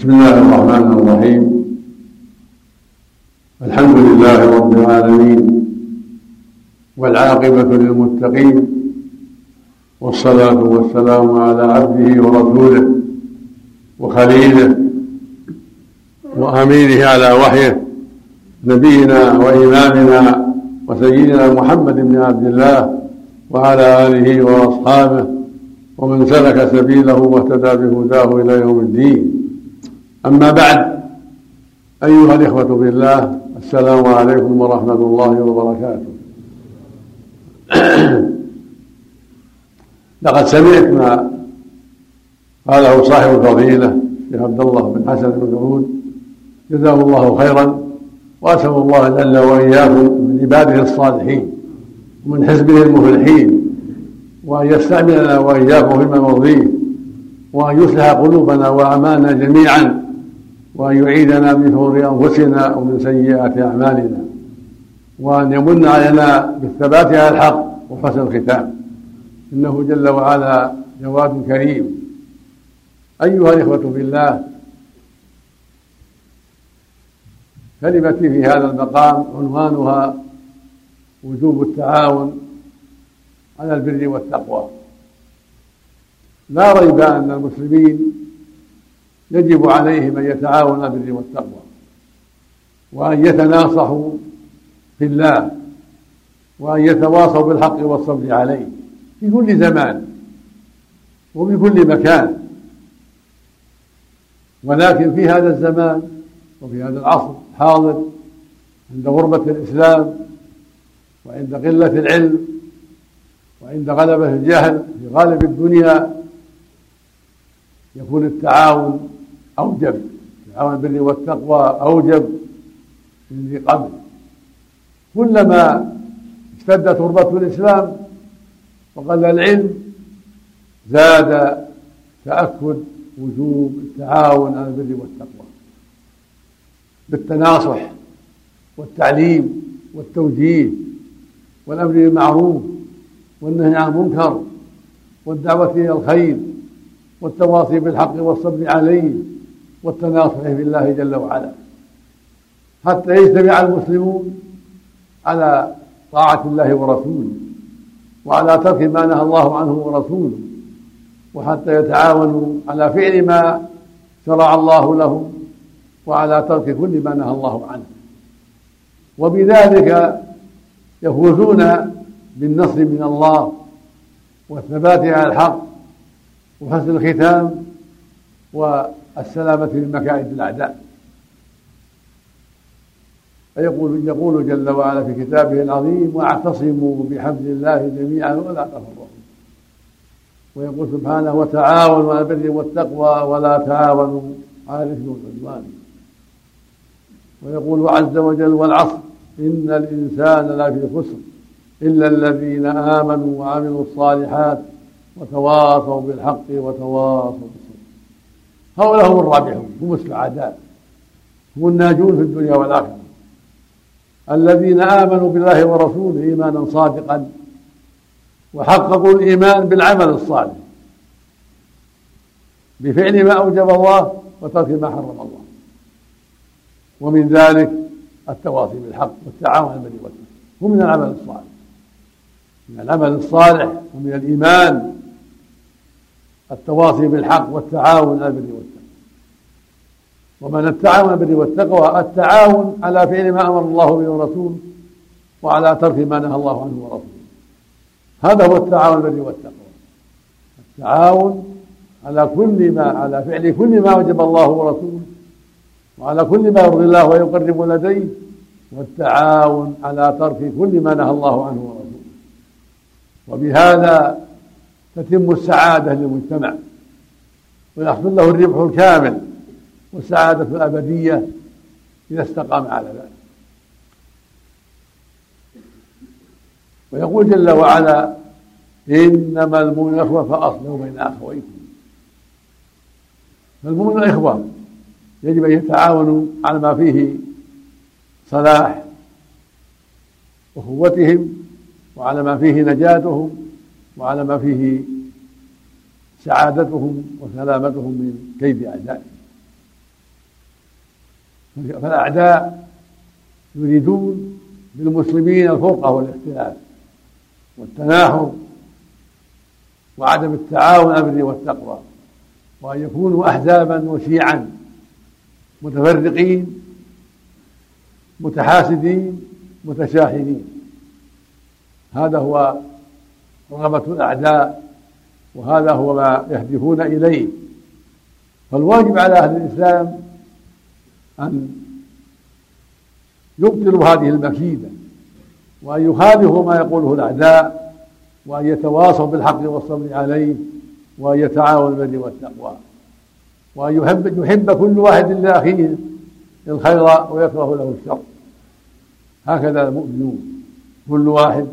بسم الله الرحمن الرحيم. الحمد لله رب العالمين والعاقبة للمتقين والصلاة والسلام على عبده ورسوله وخليله وأمينه على وحيه نبينا وإمامنا وسيدنا محمد بن عبد الله وعلى آله وأصحابه ومن سلك سبيله واهتدى بهداه إلى يوم الدين. أما بعد أيها الإخوة بالله السلام عليكم ورحمة الله وبركاته. لقد سمعت ما قاله صاحب الفضيلة شيخ عبد الله بن حسن بن سعود جزاه الله خيرا وأسأل الله جل وإياكم من عباده الصالحين ومن حزبه المفلحين وأن يستعملنا وإياكم فيما مرضيه وأن يصلح قلوبنا وأعمالنا جميعا. وأن يعيدنا من شرور أنفسنا ومن سيئات أعمالنا وأن يمن علينا بالثبات على الحق وحسن الختام. إنه جل وعلا جواد كريم. أيها الإخوة في الله كلمتي في هذا المقام عنوانها وجوب التعاون على البر والتقوى. لا ريب أن المسلمين يجب عليهم أن يتعاونوا على البر والتقوى وأن يتناصحوا في الله وأن يتواصوا بالحق والصبر عليه في كل زمان وفي كل مكان. ولكن في هذا الزمان وفي هذا العصر الحاضر عند غربة الإسلام وعند قلة العلم وعند غلبة الجهل في غالب الدنيا يكون التعاون أوجب. التعاون البر والتقوى أوجب ذي قبل. كلما اشتدت غربة الإسلام وقل العلم زاد تأكد وجوب التعاون على البر والتقوى. بالتناصح والتعليم والتوجيه والأمر بالمعروف والنهي عن المنكر والدعوة إلى الخير والتواصي بالحق والصبر عليه والتناصح في الله جل وعلا. حتى يجتمع المسلمون على طاعة الله ورسوله وعلى ترك ما نهى الله عنه ورسوله وحتى يتعاونوا على فعل ما شرع الله لهم وعلى ترك كل ما نهى الله عنه. وبذلك يفوزون بالنصر من الله والثبات على الحق وحسن الختام والسلامة من مكائد الأعداء. فيقول يقول جل وعلا في كتابه العظيم واعتصموا بحبل الله جميعا ولا تفرقوا. ويقول سبحانه وتعاونوا على البر والتقوى ولا تعاونوا على الإثم والعدوان. ويقول عز وجل والعصر إن الإنسان لفي خسر إلا الذين آمنوا وعملوا الصالحات وتواصوا بالحق وتواصوا هؤلاء هم الرابحون هم السعداء هم الناجون في الدنيا والآخرة. الذين آمنوا بالله ورسوله إيمانا صادقا وحققوا الإيمان بالعمل الصالح بفعل ما أوجب الله وترك ما حرم الله. ومن ذلك التواصي بالحق والتعاون على البر هم من العمل الصالح من العمل الصالح ومن الإيمان التواصي بالحق والتعاون على البر والتقوى. ومن التعاون بالبر والتقوى التعاون على فعل ما أمر الله به ورسوله وعلى ترك ما نهى الله عنه ورسوله. هذا هو التعاون بالبر والتقوى. التعاون على كل ما على فعل كل ما وجب الله ورسوله وعلى كل ما يرضي الله ويقرب لديه. والتعاون على ترك كل ما نهى الله عنه ورسوله. وبهذا تتم السعادة للمجتمع ويحصل له الربح الكامل والسعادة الأبدية إذا استقام على ذلك. ويقول جل وعلا إنما المؤمن إخوة فأصلحوا بين أخويكم. فالمؤمن إخوة يجب أن يتعاونوا على ما فيه صلاح أخوتهم وعلى ما فيه نجاتهم وعلى ما فيه سعادتهم وسلامتهم من كيد أعدائهم. فالأعداء يريدون بالمسلمين الفرقة والاختلاف والتناحر وعدم التعاون البر والتقوى وأن يكونوا أحزابا وشيعا متفرقين متحاسدين متشاحنين. هذا هو رغبة الأعداء وهذا هو ما يهدفون إليه. فالواجب على أهل الإسلام أن يبطلوا هذه المكيدة وأن يخالفوا ما يقوله الأعداء وأن يتواصوا بالحق والصبر عليه وأن يتعاونوا بالبر والتقوى. وأن يحب يحب كل واحد لأخيه الخير ويكره له الشر. هكذا المؤمنون كل واحد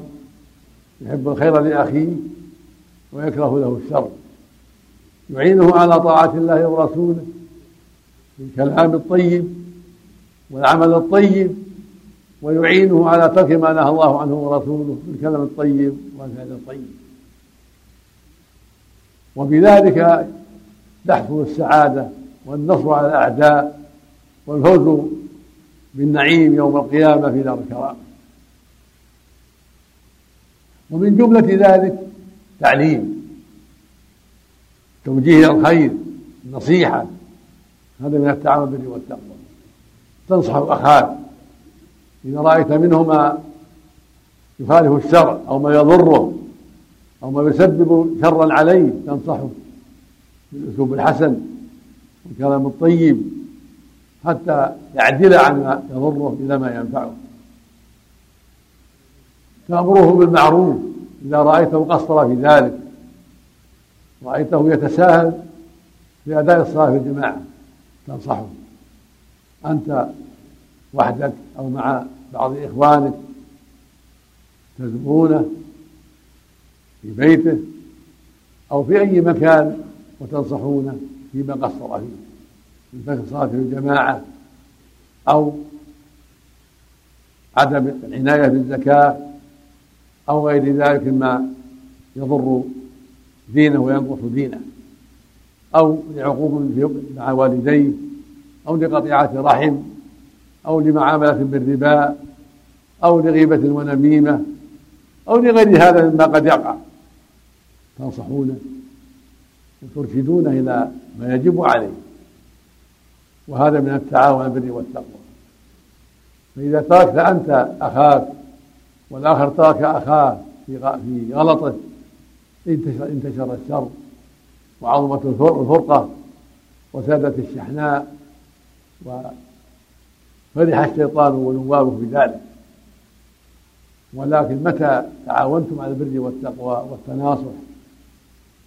يحب الخير لأخيه ويكره له الشر. يعينه على طاعة الله ورسوله بالكلام الطيب والعمل الطيب ويعينه على ترك ما نهى الله عنه ورسوله بالكلام الطيب والفعل الطيب. وبذلك تحصل السعادة والنصر على الأعداء والفوز بالنعيم يوم القيامة في دار الكرامة ومن جملة ذلك تعليم توجيه الخير النصيحة هذا من التعاون بالبر والتقوى. تنصح أخاك إذا رأيت منه ما يخالف الشرع أو ما يضره أو ما يسبب شرا عليه تنصحه بالأسلوب الحسن والكلام الطيب حتى يعدل عما يضره إلى ما ينفعه. تأمره بالمعروف. إذا رأيته قصر في ذلك رأيته يتساهل في أداء الصلاة في الجماعة تنصحه. أنت وحدك أو مع بعض إخوانك تزورونه في بيته أو في أي مكان وتنصحونه فيما قصر فيه من ترك الصلاة في الجماعة أو عدم العناية بالزكاة أو غير ذلك مما يضر دينه وينقص دينه. أو لعقوق مع والديه أو لقطيعة رحم أو لمعاملة بالربا أو لغيبة ونميمة أو لغير هذا مما قد يقع. تنصحونه وترشدونه إلى ما يجب عليه. وهذا من التعاون البر والتقوى. فإذا تركت أنت أخاك والآخر ترك أخاه في غلطه. انتشر انتشر الشر وعظمت الفرقة وسادت الشحناء وفرح الشيطان ونوابه بذلك ولكن متى تعاونتم على البر والتقوى والتناصح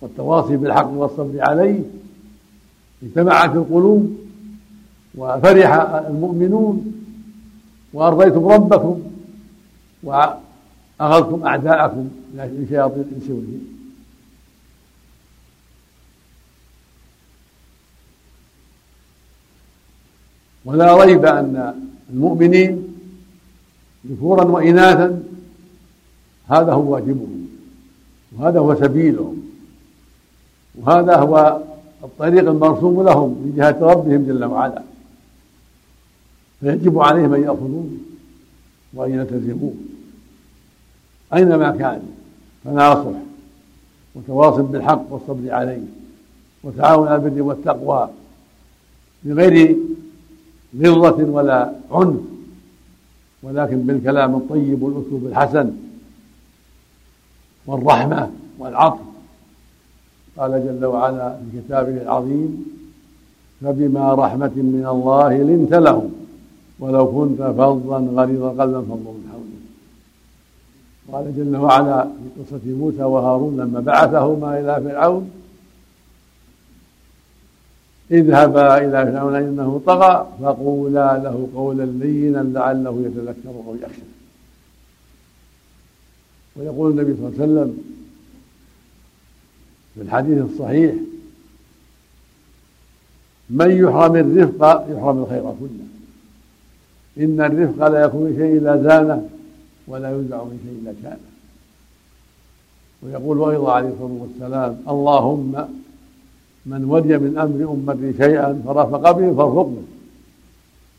والتواصي بالحق والصبر عليه؟ اجتمعت القلوب وفرح المؤمنون وأرضيتم ربكم وأغضتم أعداءكم من شياطين الإنس والجن ولا ريب أن المؤمنين ذكورا وإناثا هذا هو واجبهم وهذا هو سبيلهم وهذا هو الطريق المرسوم لهم من جهة ربهم جل وعلا. فيجب عليهم أن يأخذوه وأن يلتزموه. أينما كان؟ تناصح وتواصل بالحق والصبر عليه وتعاون على البر والتقوى بغير غلظة ولا عنف ولكن بالكلام الطيب والأسلوب الحسن والرحمة والعطف. قال جل وعلا في كتابه العظيم فبما رحمة من الله لنت لهم ولو كنت فظا غليظ القلب فانظر من قال جل وعلا في قصة موسى وهارون لما بعثهما إلى فرعون اذهبا إلى فرعون إنه طغى فقولا له قولا لينا لعله يتذكر أو يخشى. ويقول النبي صلى الله عليه وسلم في الحديث الصحيح من يحرم الرفق يحرم الخير كله إن الرفق لا يكون شيء إلا زانه ولا ينزع من شيء إلا كانه ويقول أيضا عليه الصلاة والسلام اللهم من ولي من أمر أمتي شيئا فرفق به فارفق به.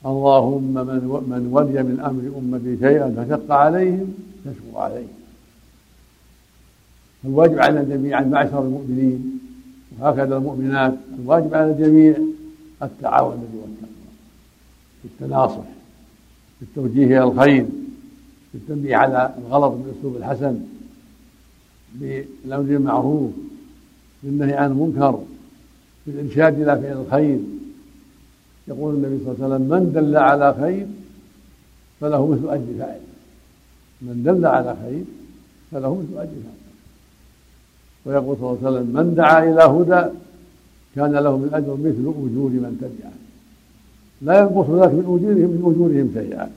اللهم من من ولي من أمر أمتي شيئا فشق عليهم فاشق عليه الواجب على جميعا معشر المؤمنين وهكذا المؤمنات الواجب على الجميع التعاون والتقوى التناصح التوجيه إلى الخير في التنبيه على الغلط بالاسلوب الحسن بالامر بالمعروف بالنهي عن المنكر بالإرشاد إلى فعل الخير. يقول النبي صلى الله عليه وسلم من دل على خير فله مثل أجر فاعل من دل على خير فله مثل أجر فاعل ويقول صلى الله عليه وسلم من دعا إلى هدى كان له من أجر مثل أجور من تبعه. لا ينقص ذلك من أجورهم من أجورهم شيئا.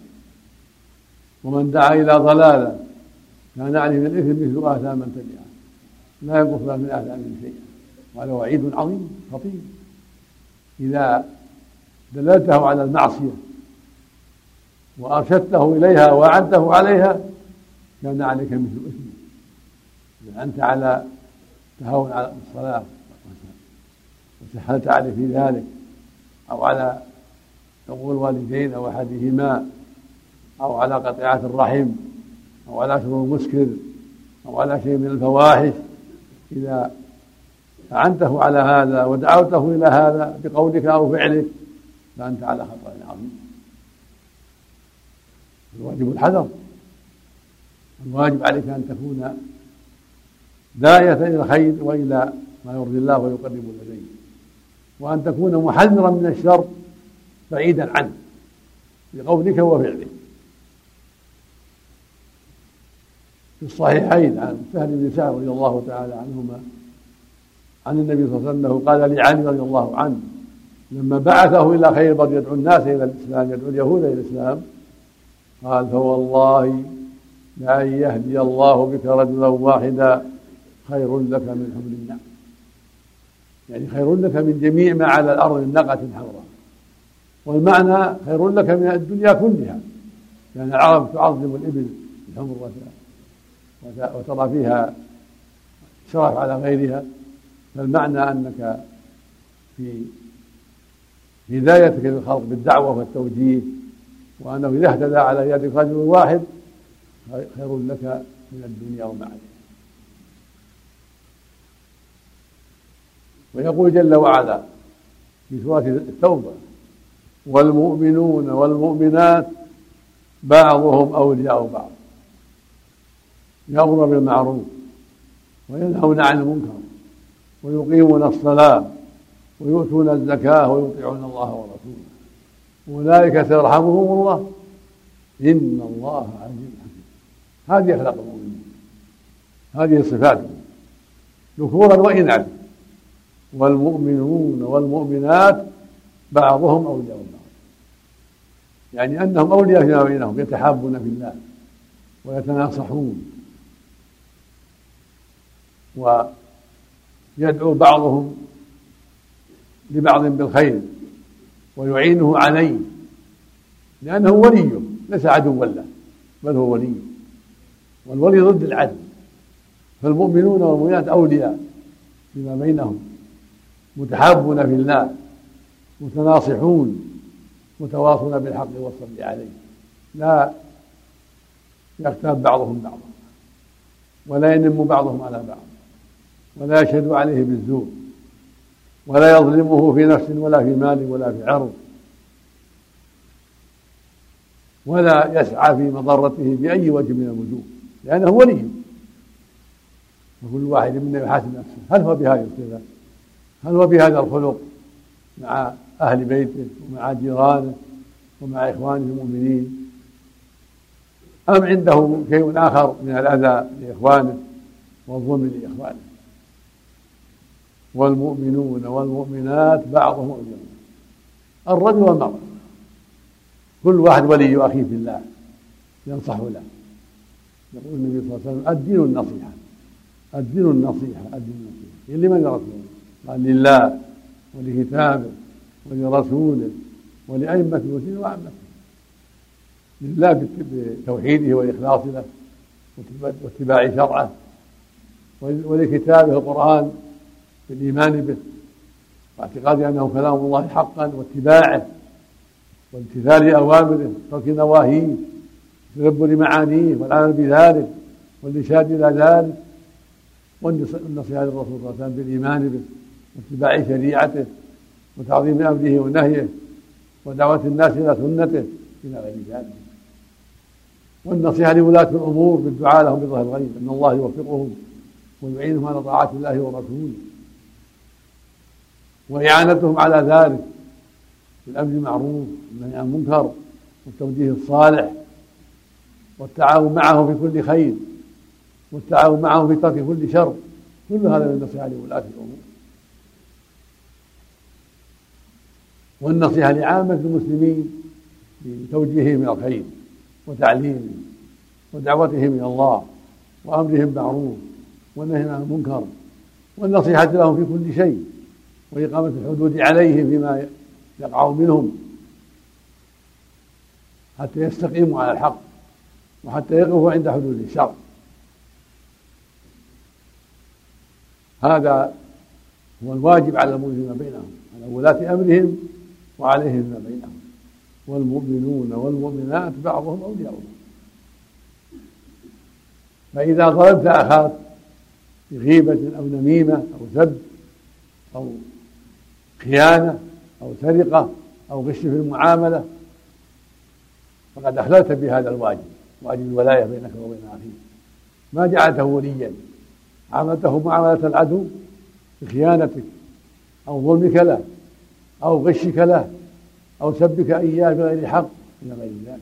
ومن دعا إلى ضلاله كان عليه من الإثم مثل آثام من تبعه لا ينقص من اثامهم شيئا وهذا وعيد عظيم خطير. إذا دللته على المعصية وأرشدته إليها واعنته عليها كان عليك مثل إثمه. إذا أنت على تهاون على الصلاة وسهلت عليه في ذلك أو على عقوق الوالدين أو احدهما أو على قطيعة الرحم أو على شرب المسكر أو على شيء من الفواحش. إذا أعنته على هذا ودعوته إلى هذا بقولك أو فعلك فأنت على خطر عظيم. الواجب الحذر. الواجب عليك أن تكون داعية إلى الخير وإلى ما يرضي الله ويقرب لديه وأن تكون محذرا من الشر بعيدا عنه بقولك وفعلك. في الصحيحين عن سهل بن سعد رضي الله تعالى عنهما عن النبي صلى الله عليه وسلم قال لعلي رضي الله عنه لما بعثه إلى خيبر يدعو الناس إلى الإسلام يدعو اليهود إلى الإسلام قال فوالله لأن يهدي الله بك رجلا واحدا خير لك من حمل النعم. يعني خير لك من جميع ما على الأرض من نقة حمراء والمعنى خير لك من الدنيا كلها لأن يعني العرب تعظم الإبل الحمر وترى فيها شرف على غيرها فالمعنى أنك في هدايتك للخلق بالدعوة والتوجيه وأنه إذا اهتدى على يد رجل واحد خير لك من الدنيا وما عليها. ويقول جل وعلا في سورة التوبة والمؤمنون والمؤمنات بعضهم أولياء بعض يأمر بالمعروف وينهون عن المنكر ويقيمون الصلاة ويؤتون الزكاة ويطيعون الله ورسوله. أولئك سيرحمهم الله. إن الله عزيز حكيم. هذه أخلاق المؤمنين. هذه صفاتهم ذكورا وإناثا والمؤمنون والمؤمنات بعضهم أولياء بعض. يعني أنهم أولياء فيما بينهم يتحابون في الله ويتناصحون. ويدعو بعضهم لبعض بالخير ويعينه عليه لأنه وليه ليس عدوا له بل هو ولي. والولي ضد العدل. فالمؤمنون والمؤمنات أولياء فيما بينهم متحابون في الله متناصحون متواصون بالحق والصبر عليه. لا يغتاب بعضهم بعضا ولا ينم بعضهم على بعض. ولا يشهد عليه بالزور ولا يظلمه في نفس ولا في مال ولا في عرض ولا يسعى في مضرته بأي وجه من الوجوه لأنه ولي. وكل واحد منا يحاسب نفسه هل هو بهذه الصفة؟ هل هو بهذا الخلق مع أهل بيته ومع جيرانه ومع إخوانه المؤمنين؟ أم عنده شيء آخر من الأذى لإخوانه والظلم لإخوانه؟ والمؤمنون والمؤمنات بعضهم أولياء الرجل والمرأة. كل واحد ولي أخيه في الله. ينصح له. يقول النبي صلى الله عليه وسلم الدين النصيحة. الدين النصيحة الدين النصيحة. لمن الله؟ قال لله ولكتابه ولرسوله ولأئمة المسلمين وعامته لله بتوحيده والإخلاص له واتباع شرعه ولكتابه القرآن. بالإيمان به واعتقاد أنه كلام الله حقا واتباعه وامتثال أوامره ترك نواهيه تدبر معانيه والعمل بذلك والإرشاد إلى ذلك والنصيحة للرسول صلى الله عليه وسلم بالإيمان به واتباع شريعته وتعظيم أمره ونهيه ودعوة الناس إلى سنته إلى غير ذلك. والنصيحة لولاة الأمور بالدعاء لهم بظهر الغيب أن الله يوفقهم ويعينهم على طاعة الله ورسوله. وإعانتهم على ذلك بالأمر بالمعروف والنهي عن المنكر والتوجيه الصالح والتعاون معه في كل خير والتعاون معه في ترك كل شر كل هذا من النصيحة لولاة الأمور. والنصيحة لعامة المسلمين بتوجيههم إلى الخير وتعليمهم ودعوتهم إلى الله وأمرهم بالمعروف والنهي عن المنكر والنصيحة لهم في كل شيء وإقامة الحدود عليهم فيما يقع منهم حتى يستقيموا على الحق وحتى يقفوا عند حدود الشر هذا هو الواجب على المؤمنين بينهم على ولاة أمرهم وعليهم ما بينهم. والمؤمنون والمؤمنات بعضهم أولياء. بعض فإذا ضربت أخاك بغيبة أو نميمة أو سب أو خيانة أو سرقة أو غش في المعاملة فقد أخللت بهذا الواجب واجب الولاية بينك وبين أخيك. ما جعلته وليا عاملته معاملة العدو بخيانتك أو ظلمك له أو غشك له أو سبك إياه بغير حق إلى غير ذلك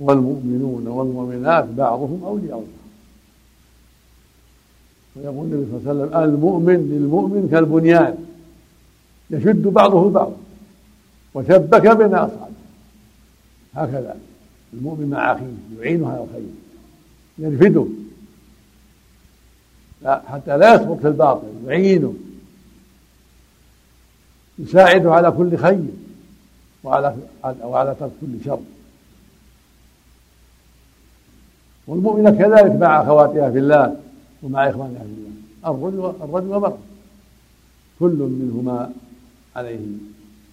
والمؤمنون والمؤمنات بعضهم أولياء بعض. ويقول النبي صلى الله عليه وسلم المؤمن للمؤمن كالبنيان يشد بعضه بعضا وشبك بين أصحابه هكذا المؤمن مع أخيه يعينه على الخير يرفده لا حتى لا يسقط في الباطل يعينه. يساعده على كل خير وعلى وعلى ترك كل شر. والمؤمنة كذلك مع أخواتها في الله. ومع إخوانها في الله الرجل الرجل والمرأة كل منهما عليه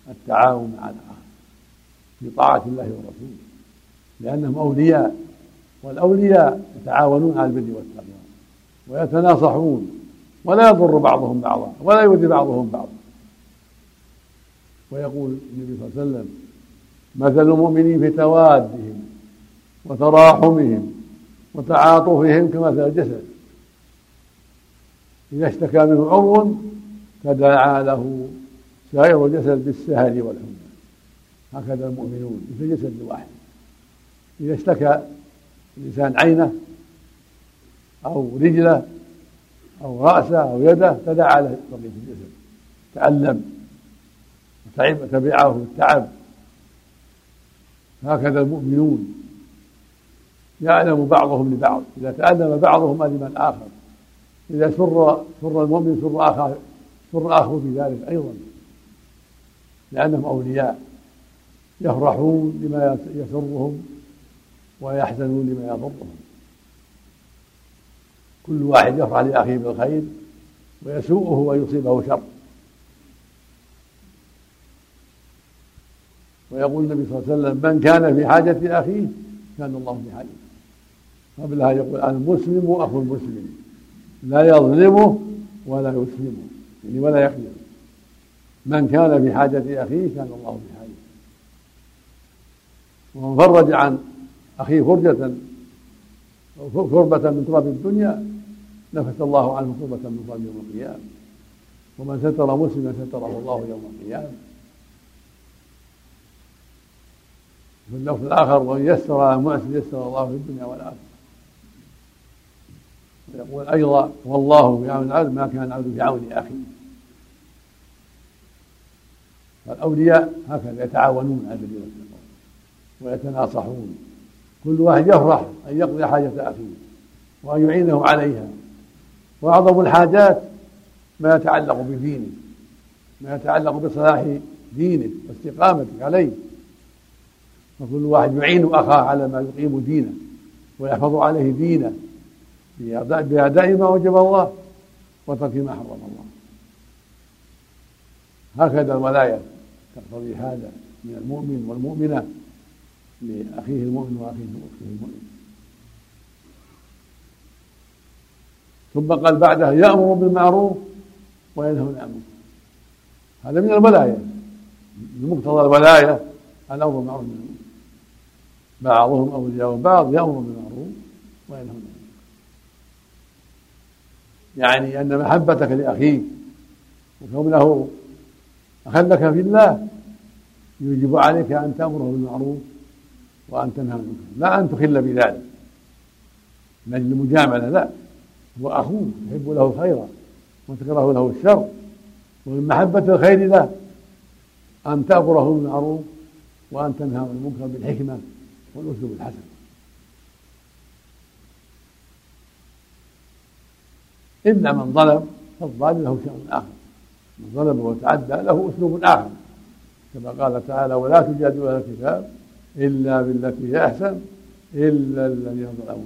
التعاون مع الآخر في طاعة الله ورسوله. لأنهم أولياء والأولياء يتعاونون على البر والتقوى ويتناصحون ولا يضر بعضهم بعضا ولا يؤذي بعضهم بعضا. ويقول النبي صلى الله عليه وسلم مثل المؤمنين في توادهم وتراحمهم وتعاطفهم كمثل الجسد. إذا اشتكى منه عضو تداعى له سائر الجسد بالسهر والحمى هكذا المؤمنون مثل جسد واحد. إذا اشتكى الإنسان عينه أو رجله أو رأسه أو يده تداعى له بقية الجسد. تعلم وتعب تبعه التعب. هكذا المؤمنون. يعلم بعضهم لبعض. إذا تألم بعضهم ألم الآخر إذا سر سر المؤمن سر أخاه سر أخوه بذلك أيضا لأنهم أولياء يفرحون لما يسرهم ويحزنون لما يضرهم كل واحد يفرح لأخيه بالخير ويسوءه ويصيبه شر. ويقول النبي صلى الله عليه وسلم من كان في حاجة أخيه كان الله في حاجته قبلها يقول المسلم أخو المسلم. لا يظلمه ولا يسلمه يعني ولا يخذله من كان في حاجة أخيه كان الله في حاجته ومن فرج عن أخيه فرجة كربة من تراب الدنيا نفث الله عنه كربة من تراب يوم القيامة. ومن ستر مسلما ستره الله يوم القيامة. في اللفظ الآخر ومن يسر المعسر يسر الله في الدنيا والآخرة. ويقول أيضا والله في عون العبد ما كان العبد في عون أخيه فالأولياء هكذا يتعاونون على البر والتقوى ويتناصحون. كل واحد يفرح أن يقضي حاجة أخيه وأن يعينه عليها. وأعظم الحاجات ما يتعلق بدينه ما يتعلق بصلاح دينه واستقامته عليه. فكل واحد يعين أخاه على ما يقيم دينه ويحفظ عليه دينه. بأداء ما وجب الله وترك ما حرم الله. هكذا الولاية يقتضي هذا من المؤمن والمؤمنة لأخيه المؤمن وأخيه المؤمن. ثم قال بعدها يأمر بالمعروف وينهى عن المنكر. هذا من الولاية من مقتضى الولاية الأمر بالمعروف بعضهم أولياء بعض يأمر بالمعروف وينهى عن يعني أن محبتك لأخيك وكونه أخا لك في الله يجب عليك أن تأمره بالمعروف وأن تنهى عن المنكر. لا أن تخل بذلك. من أجل المجاملة لا. هو أخوه تحب له خيرا وتكره له الشر. ومن محبة الخير له أن تأمره بالمعروف وأن تنهى عن المنكر بالحكمة والأسلوب الحسن. إلا من ظلم فالظالم له شأن آخر. من ظلم وتعدى له أسلوب آخر. كما قال تعالى ولا تجادلوا أهل الكتاب إلا بالتي هي أحسن إلا الذين ظلموا.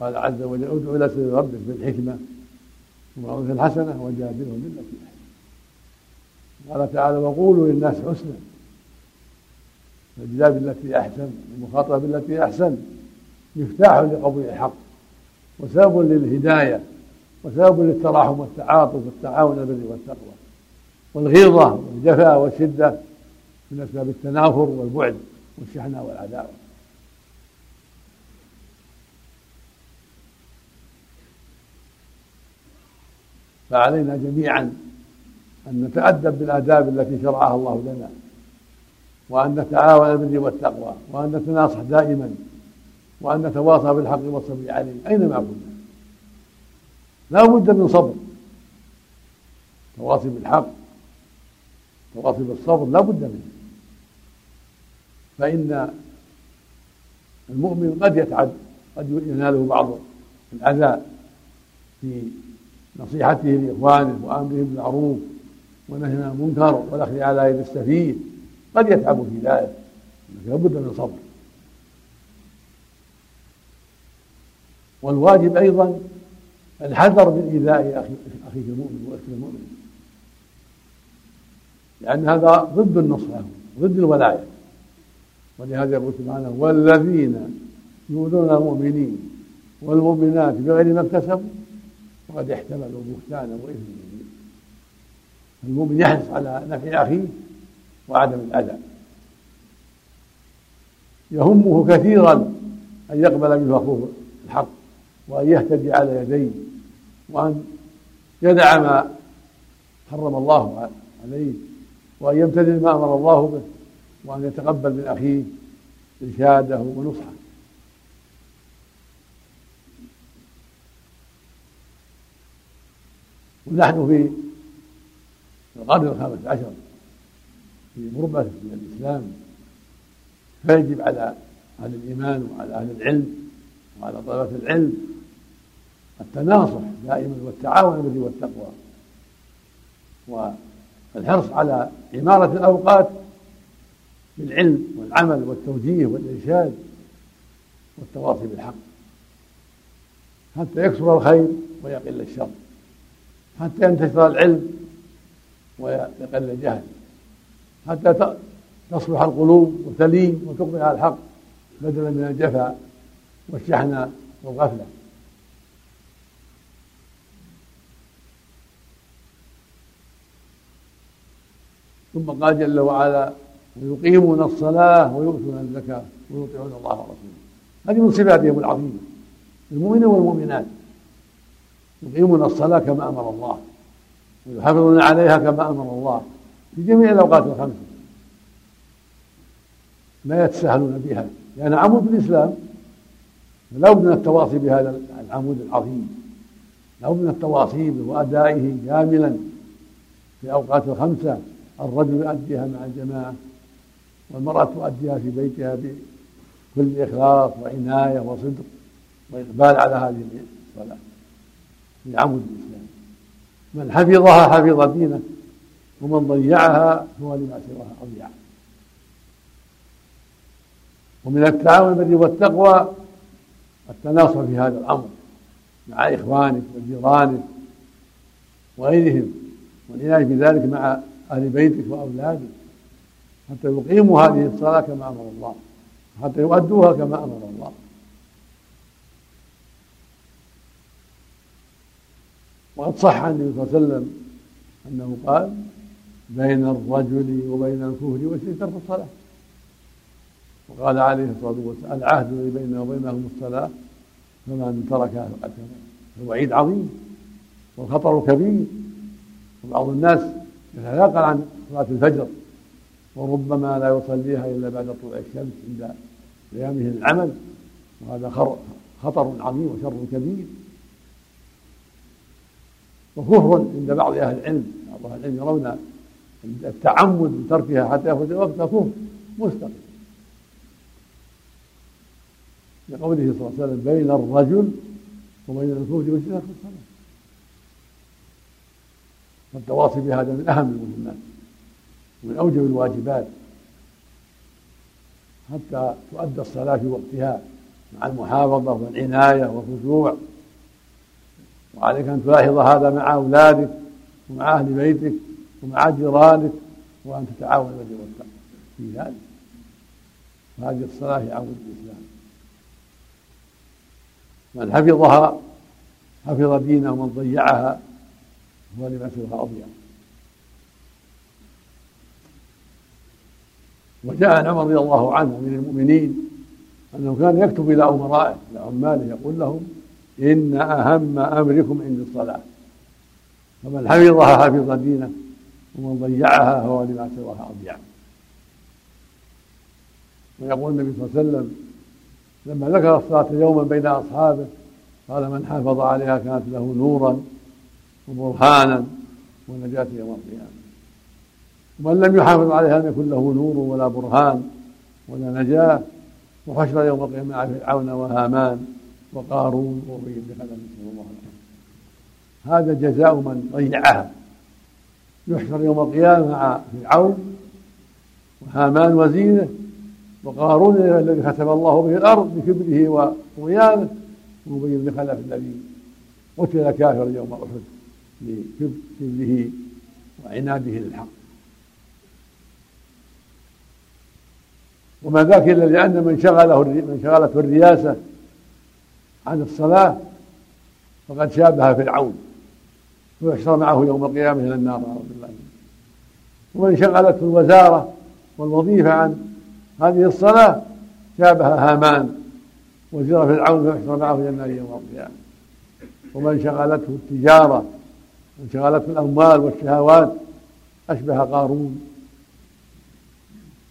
قال عز وجل ادع إلى سبيل ربك بالحكمة وموعظه الحسنة وجادلهم بالتي أحسن. قال تعالى وقولوا للناس حسنا الجدال بالتي أحسن المخاطبه بالتي أحسن مفتاح لقبول الحق. وسبب للهداية وسبب للتراحم والتعاطف والتعاون البر والتقوى والغيظة والجفاء والشدة من أسباب التنافر والبعد والشحنة والعداوة. فعلينا جميعا أن نتأدب بالآداب التي شرعها الله لنا وأن نتعاون بالبر والتقوى وأن نتناصح دائما وأن نتواصى بالحق والصبر. عليه أينما كنا؟ لا بد من صبر. تواصي بالحق تواصي بالصبر لا بد منه. فإن المؤمن قد يتعد قد يناله بعض الأذى في نصيحته لإخوانه وأمره بالمعروف ونهي عن المنكر والأخذ على يد السفيه قد يتعب في ذلك. لكن لابد من صبر. والواجب أيضا الحذر من إيذاء اخيك المؤمن واختك المؤمن. لأن هذا ضد النصح ضد الولاية. ولهذا يقول سبحانه والذين يؤذون المؤمنين والمؤمنات بغير ما اكتسبوا وقد احتملوا بهتانا مبينا. المؤمن يحرص على نفع أخيه وعدم الأذى. يهمه كثيرا أن يقبل منه أخوه الحق. وأن يهتدي على يديه وأن يدع ما حرم الله عليه وأن يمتثل ما أمر الله به وأن يتقبل من أخيه إرشاده ونصحه. ونحن في القرن الخامس عشر في غربة من الإسلام فيجب على أهل الإيمان وعلى أهل العلم وعلى طلبة العلم التناصح دائما والتعاون بالبر والتقوى والحرص على عمارة الأوقات بالعلم والعمل والتوجيه والإرشاد والتواصي بالحق. حتى يكثر الخير ويقل الشر. حتى ينتشر العلم ويقل الجهل. حتى تصلح القلوب وتلين وتقبل على الحق بدلا من الجفا والشحنة والغفلة. ثم قال جل وعلا ويقيمون الصلاة ويؤتون الزكاة ويطيعون الله ورسوله. هذه من صفاتهم العظيمة المؤمنين والمؤمنات. يقيمون الصلاة كما أمر الله ويحافظون عليها كما أمر الله في جميع الأوقات الخمسة لا يتساهلون بها لأن عمود الإسلام لا بد من التواصي بهذا العمود العظيم. لا بد من التواصي به وأدائه كاملا في الأوقات الخمسة. الرجل يؤديها مع الجماعة والمرأة تؤديها في بيتها بكل إخلاص وعناية وصدق وإقبال على هذه الصلاة في عمود الإسلام. من حفظها حفظ دينه ومن ضيعها هو لما سواها أضيع. ومن التعاون بالبر والتقوى التناصر في هذا الأمر مع إخوانك وجيرانك وغيرهم والعناية بذلك مع أهل بيتك وأولادك حتى يقيموا هذه الصلاة كما أمر الله حتى يؤدوها كما أمر الله. وقد صح عن النبي صلى الله عليه وسلم أنه قال بين الرجل وبين الكفر والشرك ترك الصلاة وقال عليه الصلاة والسلام العهد الذي بيننا وبينهم الصلاة فمن تركها فقد كفر الوعيد عظيم والخطر كبير. وبعض الناس يتناقل عن صلاة الفجر وربما لا يصليها إلا بعد طلوع الشمس عند قيامه للعمل وهذا خطر عظيم وشر كبير. وكفر عند بعض أهل العلم بعض أهل العلم يرون التعمد بتركها حتى يخرج الوقت كفر مستقيم لقوله صلى الله عليه وسلم بين الرجل وبين الكفر والشرك الصلاة. والتواصي بهذا من أهم المهمات ومن أوجب الواجبات حتى تؤدى الصلاة في وقتها مع المحافظة والعناية والخشوع. وعليك أن تلاحظ هذا مع أولادك ومع أهل بيتك ومع جيرانك وأن تتعاون بالبر والتقوى في ذلك فهذه الصلاة هي عود الإسلام. من حفظها حفظ دينه ومن ضيعها. هو لما سواها أضيع وجاء عن عمر رضي الله عنه من المؤمنين أنه كان يكتب إلى أمرائه إلى عماله يقول لهم إن أهم أمركم عند الصلاة. فمن حفظها حفظ دينه ومن ضيعها هو لما سواها أضيع ويقول النبي صلى الله عليه وسلم لما ذكر الصلاة يوما بين أصحابه قال من حافظ عليها كانت له نورا وبرهانا ونجاة يوم القيامة. ومن لم يحافظ عليها لم يكن له نور ولا برهان ولا نجاة. وحشر يوم القيامة مع فرعون وهامان وقارون وابي بن خلف نسأل الله هذا جزاء من ضيعها. يحشر يوم القيامة مع فرعون وهامان وزينه وقارون الذي ختم الله به الأرض بكبره وطغيانه وابي بن خلف الذي قتل كافرا يوم أحد. لكبره وعناده للحق وما ذاك إلا لأن من شغله من شغلته الرياسة عن الصلاة فقد شابه فرعون ويحشر معه يوم القيامة إلى النار نعوذ بالله. ومن شغلته الوزارة والوظيفة عن هذه الصلاة شابه هامان وزير فرعون فيحشر معه إلى النار يوم القيامة. ومن شغلته التجارة ومن شغلته الأموال والشهوات أشبه قارون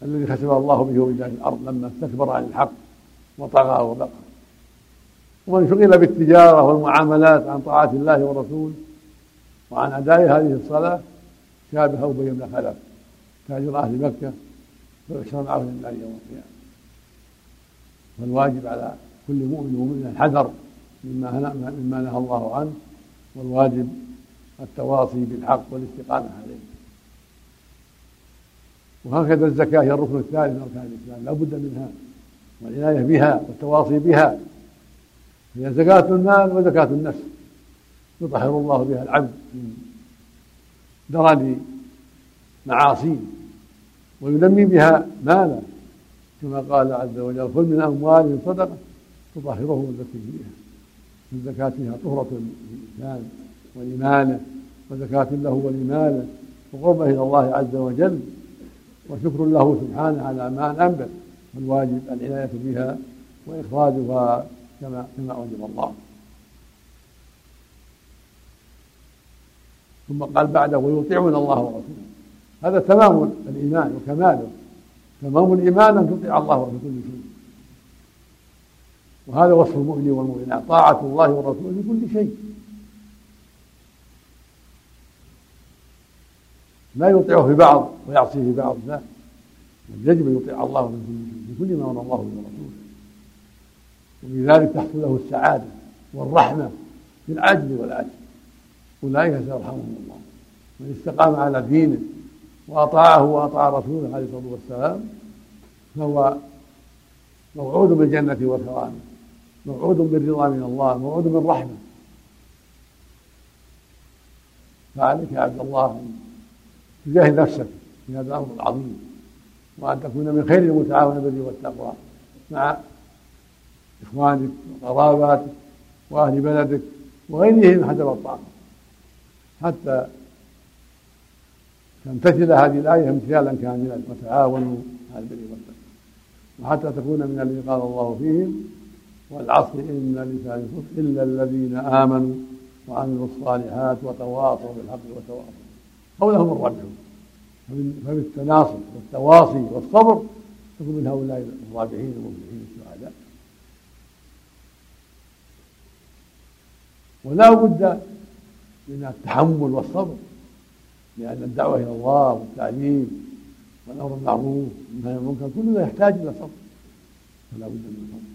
الذي كتب الله به وجاه الأرض لما استكبر عن الحق وطغى وبقى. ومن شغل بالتجارة والمعاملات عن طاعة الله ورسوله وعن أداء هذه الصلاة شابه أبي بن خلف تاجر أهل مكة ويحشر معه لله يوم القيامة. فالواجب على كل مؤمن ومؤمن الحذر مما مما نهى الله عنه. والواجب التواصي بالحق والاستقامة عليه. وهكذا الزكاة هي الركن الثالث من أركان الإسلام. لا بد منها والعناية بها والتواصي بها. هي زكاة المال وزكاة النفس. يطهر الله بها العبد من درن معاصيه وينمي بها ماله. كما قال عز وجل خذ من أموالهم صدقة تطهرهم وتزكي فيها الزكاة فيها طهرة للإنسان. وإيمانه وزكاة له ولماله وقربه إلى الله عز وجل وشكر له سبحانه على ما أنبت والواجب العناية بها وإخراجها كما كما أوجب الله. ثم قال بعده ويطيعون الله ورسوله. هذا تمام الإيمان وكماله. تمام الإيمان أن تطيع الله في كل شيء. وهذا وصف المؤمن والمؤمنات طاعة الله ورسوله في كل شيء. لا يطيعه في بعض ويعصيه في بعض لا. يجب أن يطيع الله في كل ما أمر الله ورسوله وبذلك تحصل له السعادة والرحمة في العجل والعجل أولئك سيرحمهم الله. من استقام على دينه وأطاعه وأطاع رسوله عليه الصلاة والسلام فهو موعود بالجنة والكرامة موعود بالرضا من الله موعود بالرحمة. فعليك يا عبد الله تجاهد نفسك في هذا الأمر العظيم. وأن تكون من خير المتعاون بالبر والتقوى مع إخوانك وقراباتك وأهل بلدك وغيرهم حسب الطاقة. حتى تمتثل هذه الآية امتثالا كاملا وتعاونوا على البر والتقوى. وحتى تكون من الذين قال الله فيهم والعصر إن الإنسان إلا الذين آمنوا وعملوا الصالحات وتواصوا بالحق وتواصوا هؤلاء هم الرابحون فبالتناصر والتواصي والصبر تكون من هؤلاء الرابحين المفلحين السعداء ولا بد من التحمل والصبر لأن الدعوة إلى الله والتعليم والأمر بالمعروف والنهي عن المنكر كل ذلك يحتاج إلى صبر. فلا بد من الصبر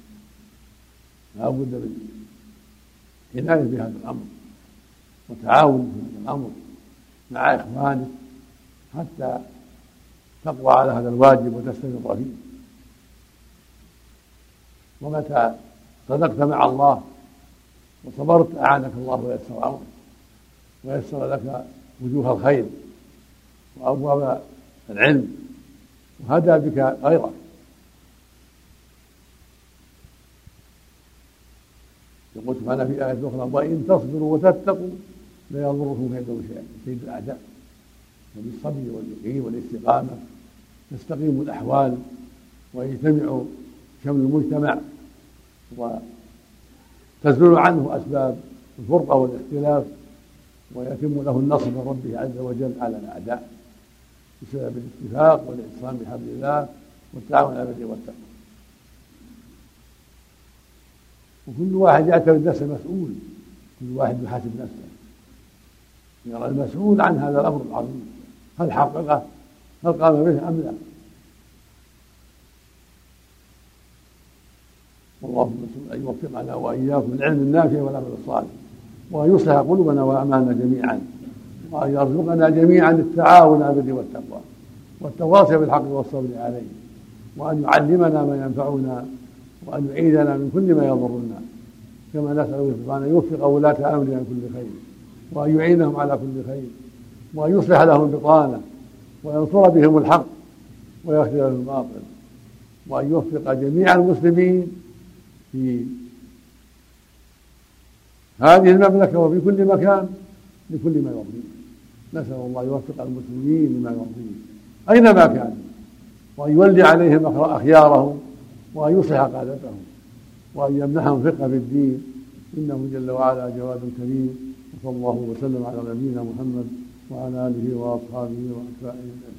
لا بد من عناية بهذا الأمر وتعاون في هذا الأمر. مع إخوانك حتى تقوى على هذا الواجب وتستمر فيه ومتى صدقت مع الله وصبرت أعانك الله ويسر أمرك ويسر لك وجوه الخير وأبواب العلم وهدى بك غيرك. يقول سبحانه في آية أخرى وإن تصبروا وتتقوا لا يضركم كيدهم شيئا كيد الأعداء وبالصبر واليقين والاستقامة. تستقيم الأحوال ويجتمع شمل المجتمع وتزول عنه أسباب الفرقة والاختلاف ويتم له النصر من ربه عز وجل على الأعداء بسبب الاتفاق والاعتصام بحبل الله والتعاون على البر والتقوى. وكل واحد يعتبر نفسه مسؤول. كل واحد يحاسب نفسه. يرى المسؤول عن هذا الأمر العظيم. هل حققه؟ هل قام به أم لا؟ المسؤول أن يوفقنا وإياكم العلم النافع والعمل الصالح وأن يصلح قلوبنا وأعمالنا جميعا وأن يرزقنا جميعا التعاون على البر والتقوى والتواصي بالحق والصبر عليه وأن يعلمنا ما ينفعنا وأن يعيذنا من كل ما يضرنا. كما نسأل سبحانه يوفق ولاة أمرنا كل خير. وأن يعينهم على كل خير وأن يصلح لهم بطانة وينصر بهم الحق ويخذل لهم الباطل وأن يوفق جميع المسلمين في هذه المملكة وفي كل مكان لكل ما يرضيه. نسأل الله يوفق المسلمين لما يرضيه أينما كانوا وأن يولي عليهم أخيارهم وأن يصلح قادتهم وأن يمنحهم فقه في الدين. إنه جل وعلا جواد كريم. وصلى الله وسلم على نبينا محمد وعلى آله وأصحابه وأتباعه. أجمعين